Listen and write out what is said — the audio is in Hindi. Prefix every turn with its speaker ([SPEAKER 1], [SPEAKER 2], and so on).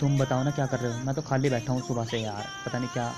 [SPEAKER 1] तुम बताओ ना क्या कर रहे हो? मैं तो खाली बैठा हूँ सुबह से यार, पता नहीं क्या